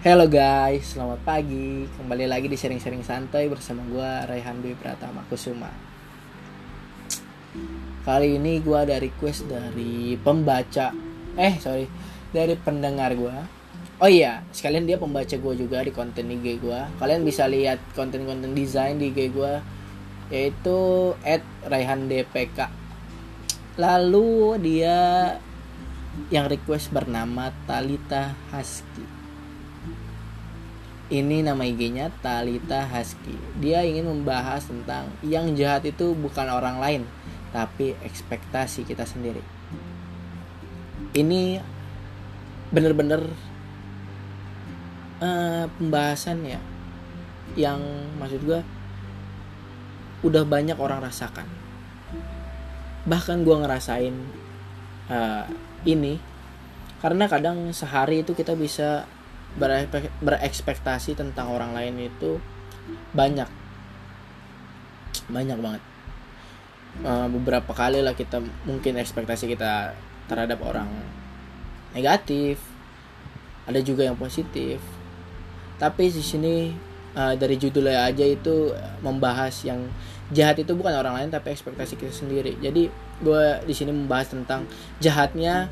Halo guys, selamat pagi. Kembali lagi di sharing-sharing santai bersama gue Raihan Dwi Pratama Kusuma. Kali ini gue ada request dari pembaca, eh sorry, dari pendengar gue. Oh iya, sekalian dia pembaca gue juga di konten IG gue. Kalian bisa lihat konten-konten desain di IG gue, yaitu @raihandpk. Lalu dia yang request bernama Talita Husky ini nama IG-nya Talita Husky. Dia ingin membahas tentang yang jahat itu bukan orang lain, tapi ekspektasi kita sendiri. Ini bener-bener uh, pembahasan ya, yang maksud gue udah banyak orang rasakan. Bahkan gue ngerasain uh, ini karena kadang sehari itu kita bisa berekspektasi tentang orang lain itu banyak. Banyak banget. Uh, beberapa kali lah kita mungkin ekspektasi kita terhadap orang negatif ada juga yang positif. Tapi di sini uh, dari judulnya aja itu membahas yang jahat itu bukan orang lain tapi ekspektasi kita sendiri. Jadi gue di sini membahas tentang jahatnya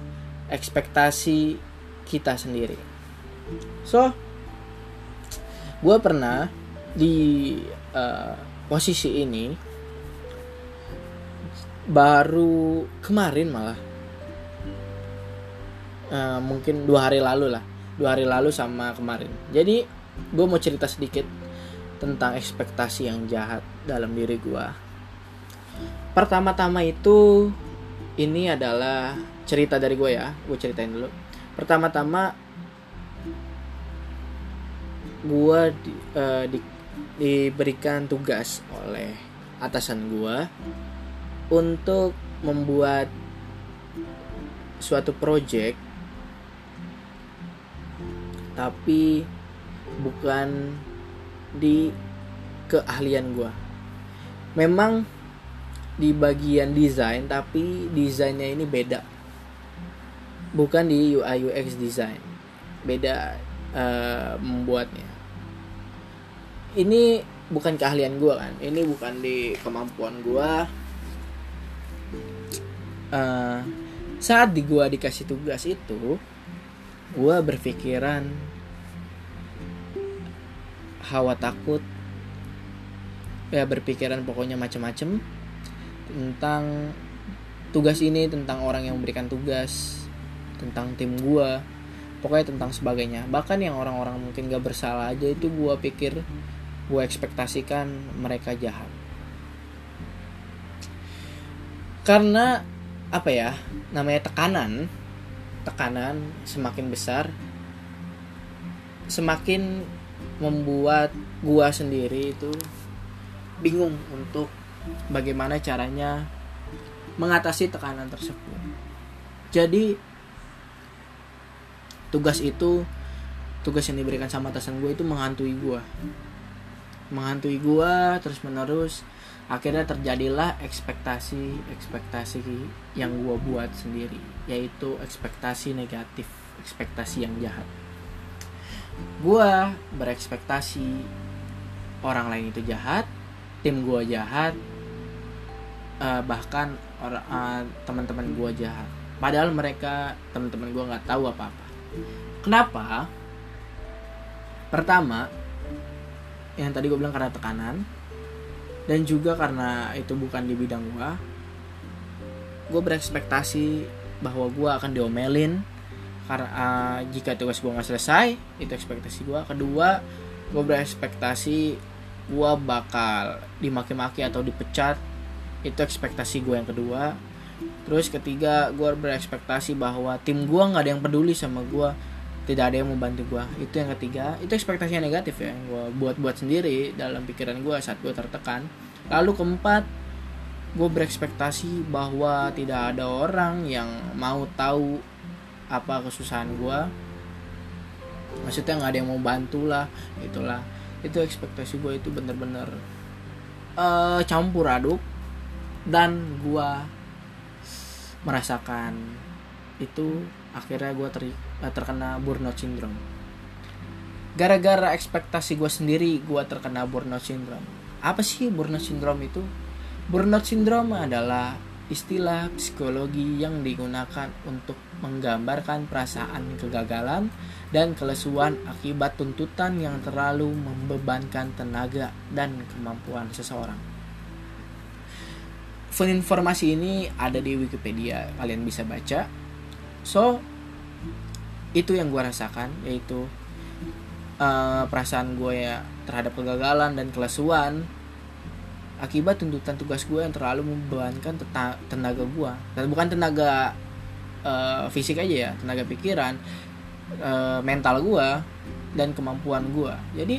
ekspektasi kita sendiri so gue pernah di uh, posisi ini baru kemarin malah. Uh, mungkin dua hari lalu lah. Dua hari lalu sama kemarin. Jadi gue mau cerita sedikit tentang ekspektasi yang jahat dalam diri gue pertama-tama itu ini adalah cerita dari gue ya. Gue ceritain dulu. Pertama-tama gue uh, di, diberikan tugas oleh atasan gue untuk membuat suatu project tapi bukan di keahlian gue memang di bagian desain tapi desainnya ini beda. Bukan di UI UX design. Beda uh, membuatnya ini bukan keahlian gue kan ini bukan di kemampuan gue uh, saat di gue dikasih tugas itu gue berpikiran hawa takut ya berpikiran pokoknya macem-macem tentang tugas ini tentang orang yang memberikan tugas tentang tim gue pokoknya tentang sebagainya. Bahkan yang orang-orang mungkin gak bersalah aja itu gue pikir gue ekspektasikan mereka jahat. Karena apa ya namanya tekanan tekanan semakin besar semakin membuat gua sendiri itu bingung untuk bagaimana caranya mengatasi tekanan tersebut. Jadi tugas itu tugas yang diberikan sama atasan gue itu menghantui gue menghantui gue terus menerus akhirnya terjadilah ekspektasi ekspektasi yang gue buat sendiri yaitu ekspektasi negatif ekspektasi yang jahat. Gue berekspektasi orang lain itu jahat tim gue jahat uh, bahkan orang uh, teman-teman gue jahat. Padahal mereka teman-teman gue nggak tahu apa-apa. Kenapa? Pertama, yang tadi gue bilang karena tekanan. Dan juga karena itu bukan di bidang gue, gue berekspektasi bahwa gue akan diomelin. Karena uh, jika tugas gue nggak selesai itu ekspektasi gue kedua gue berekspektasi gue bakal dimaki-maki atau dipecat. Itu ekspektasi gue yang kedua. Terus ketiga gue berekspektasi bahwa tim gue nggak ada yang peduli sama gue tidak ada yang membantu gue itu yang ketiga. Itu ekspektasi yang negatif ya gue buat buat sendiri dalam pikiran gue saat gue tertekan. Lalu keempat gue berekspektasi bahwa tidak ada orang yang mau tahu apa kesusahan gue maksudnya nggak ada yang mau bantu lah itulah. Itu ekspektasi gue itu bener-bener uh, campur aduk dan gue merasakan itu akhirnya gue ter, eh, terkena burnout syndrome gara-gara ekspektasi gue sendiri gue terkena burnout syndrome apa sih burnout syndrome itu burnout syndrome adalah istilah psikologi yang digunakan untuk menggambarkan perasaan kegagalan dan kelesuan akibat tuntutan yang terlalu membebankan tenaga dan kemampuan seseorang. Informasi ini ada di Wikipedia, kalian bisa baca. So, itu yang gue rasakan, yaitu uh, perasaan gue ya terhadap kegagalan dan kelesuan akibat tuntutan tugas gue yang terlalu membebankan tenaga gue dan bukan tenaga uh, fisik aja ya tenaga pikiran uh, mental gue dan kemampuan gue jadi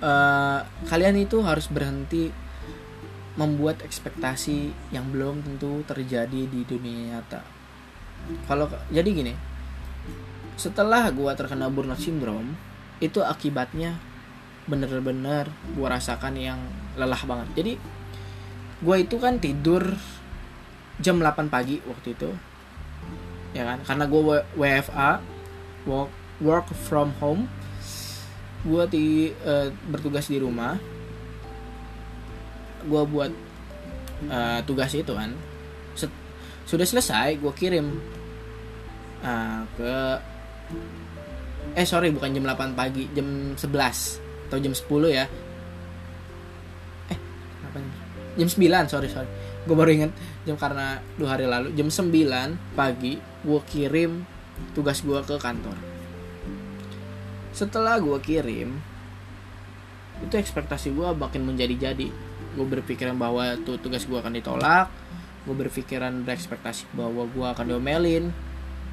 uh, kalian itu harus berhenti membuat ekspektasi yang belum tentu terjadi di dunia nyata kalau jadi gini setelah gue terkena burnout syndrome itu akibatnya bener-bener gue rasakan yang lelah banget. Jadi gue itu kan tidur jam 8 pagi waktu itu ya kan? Karena gue WFA work work from home gue di uh, bertugas di rumah gue buat uh, tugas itu kan sudah selesai gue kirim. Uh, ke eh sorry bukan jam 8 pagi jam 11 atau jam 10 ya. Eh apa jam 9 sorry sorry. Gue baru inget jam karena dua hari lalu. Jam 9 pagi gue kirim tugas gue ke kantor. Setelah gue kirim itu ekspektasi gue makin menjadi-jadi. Gue berpikiran bahwa tuh tugas gue akan ditolak gue berpikiran berekspektasi bahwa gue akan diomelin.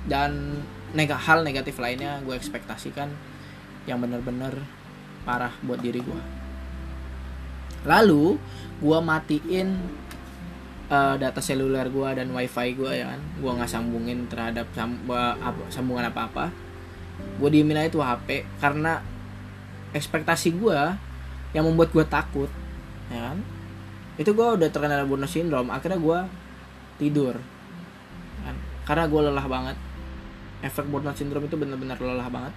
Dan neg hal negatif lainnya gue ekspektasikan yang bener-bener parah buat diri gue lalu gue matiin uh, data seluler gue dan wifi gue ya kan. Gue nggak sambungin terhadap sam sambungan apa apa gue diemin aja tuh hp karena ekspektasi gue yang membuat gue takut ya kan. Itu gue udah terkena burnout syndrome. Akhirnya gue tidur. Kan? karena gue lelah banget. Efek burnout syndrome itu benar-benar lelah banget.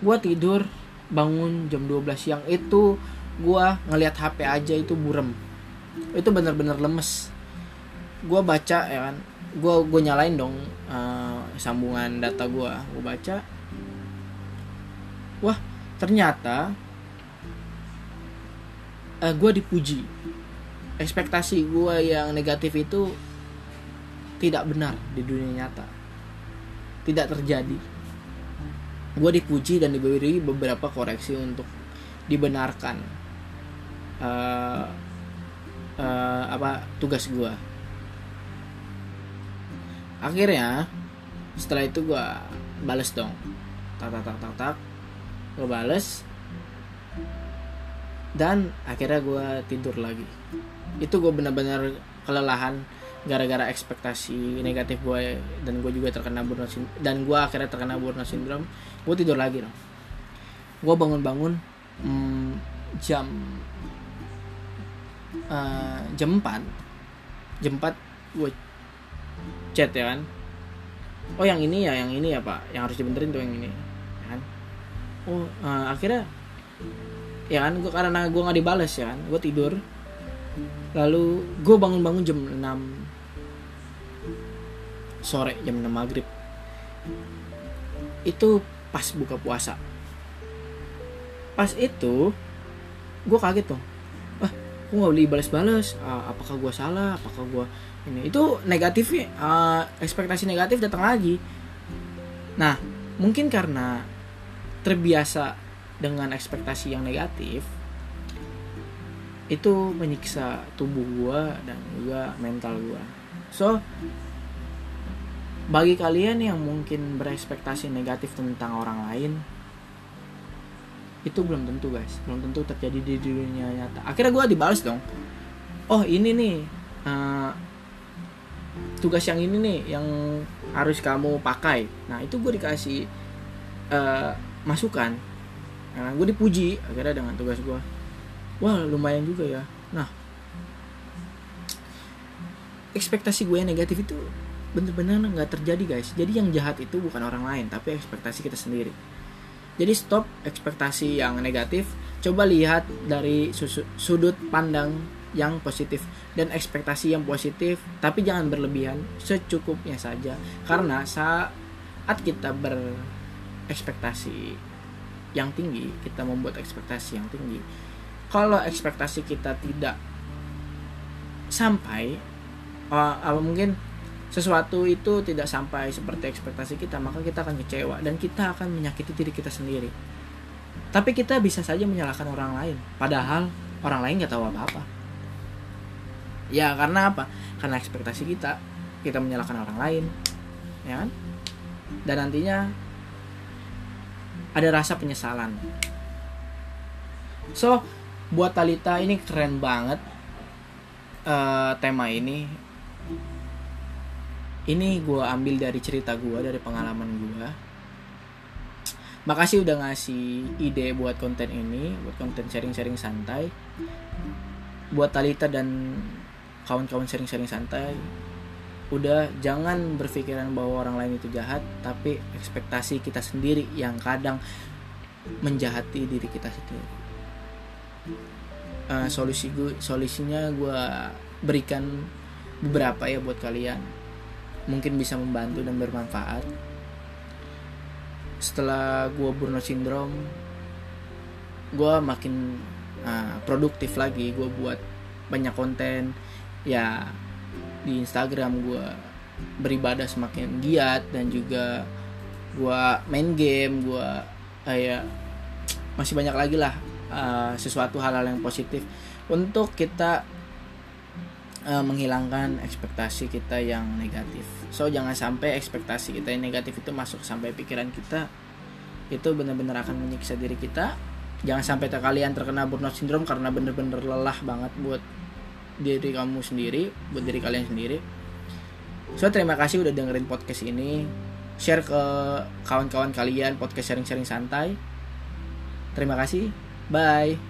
Gue tidur bangun jam 12 siang itu gue ngelihat HP aja itu burem. Itu benar-benar lemes. Gue baca ya kan? Gue gue nyalain dong uh, sambungan data gue gue baca. Wah ternyata uh, eh, gue dipuji. Ekspektasi gue yang negatif itu tidak benar di dunia nyata. Tidak terjadi. Gue dipuji dan diberi beberapa koreksi untuk dibenarkan uh, uh, apa tugas gue akhirnya setelah itu gue bales dong. Tak tak tak tak tak. Gue bales. Dan akhirnya gue tidur lagi. Itu gue benar-benar kelelahan gara-gara ekspektasi negatif gue dan gue juga terkena burnout dan gue akhirnya terkena burnout syndrome gue tidur lagi dong gue bangun-bangun hmm, jam uh, jam 4 jam 4 gue chat ya kan. Oh yang ini ya yang ini ya pak. Yang harus dibenerin tuh yang ini ya kan. Oh uh, akhirnya ya kan gue karena gue nggak dibales ya kan gue tidur. Lalu gue bangun-bangun jam 6 sore jam 6 maghrib. Itu pas buka puasa. Pas itu gue kaget tuh wah gue nggak boleh balas-balas. Uh, apakah gue salah? Apakah gue ini? Itu negatif uh, ekspektasi negatif datang lagi. Nah mungkin karena terbiasa dengan ekspektasi yang negatif itu menyiksa tubuh gue dan juga mental gue so bagi kalian yang mungkin berekspektasi negatif tentang orang lain itu belum tentu guys. Belum tentu terjadi di dunia nyata. Akhirnya gue dibalas dong. Oh ini nih uh, tugas yang ini nih yang harus kamu pakai. Nah itu gue dikasih uh, masukan. Nah gue dipuji akhirnya dengan tugas gue wah lumayan juga ya. Nah ekspektasi gue yang negatif itu bener-bener nggak terjadi guys. Jadi yang jahat itu bukan orang lain tapi ekspektasi kita sendiri. Jadi stop ekspektasi yang negatif. Coba lihat dari sudut pandang yang positif dan ekspektasi yang positif tapi jangan berlebihan secukupnya saja. Karena saat kita berekspektasi yang tinggi kita membuat ekspektasi yang tinggi kalau ekspektasi kita tidak sampai apa mungkin sesuatu itu tidak sampai seperti ekspektasi kita maka kita akan kecewa dan kita akan menyakiti diri kita sendiri. Tapi kita bisa saja menyalahkan orang lain padahal orang lain nggak tahu apa-apa. Ya karena apa? Karena ekspektasi kita. Kita menyalahkan orang lain ya kan? Dan nantinya ada rasa penyesalan. So buat Talita ini keren banget uh, tema ini ini gue ambil dari cerita gue dari pengalaman gue makasih udah ngasih ide buat konten ini buat konten sharing-sharing santai. Buat Talita dan kawan-kawan sharing-sharing santai. Udah jangan berpikiran bahwa orang lain itu jahat tapi ekspektasi kita sendiri yang kadang menjahati diri kita sendiri. Uh, solusi gue solusinya gue berikan beberapa ya buat kalian. Mungkin bisa membantu dan bermanfaat. Setelah gue burnout syndrome gue makin uh, produktif lagi. Gue buat banyak konten. Ya di Instagram gue beribadah semakin giat dan juga gue main game gue kayak masih banyak lagi lah uh, sesuatu hal-hal yang positif. Untuk kita uh, menghilangkan ekspektasi kita yang negatif. So jangan sampai ekspektasi kita yang negatif itu masuk sampai pikiran kita itu benar-benar akan menyiksa diri kita. Jangan sampai kalian terkena burnout syndrome karena benar-benar lelah banget buat diri kamu sendiri, buat diri kalian sendiri. So terima kasih udah dengerin podcast ini. Share ke kawan-kawan kalian podcast sharing-sharing santai. Terima kasih. Bye.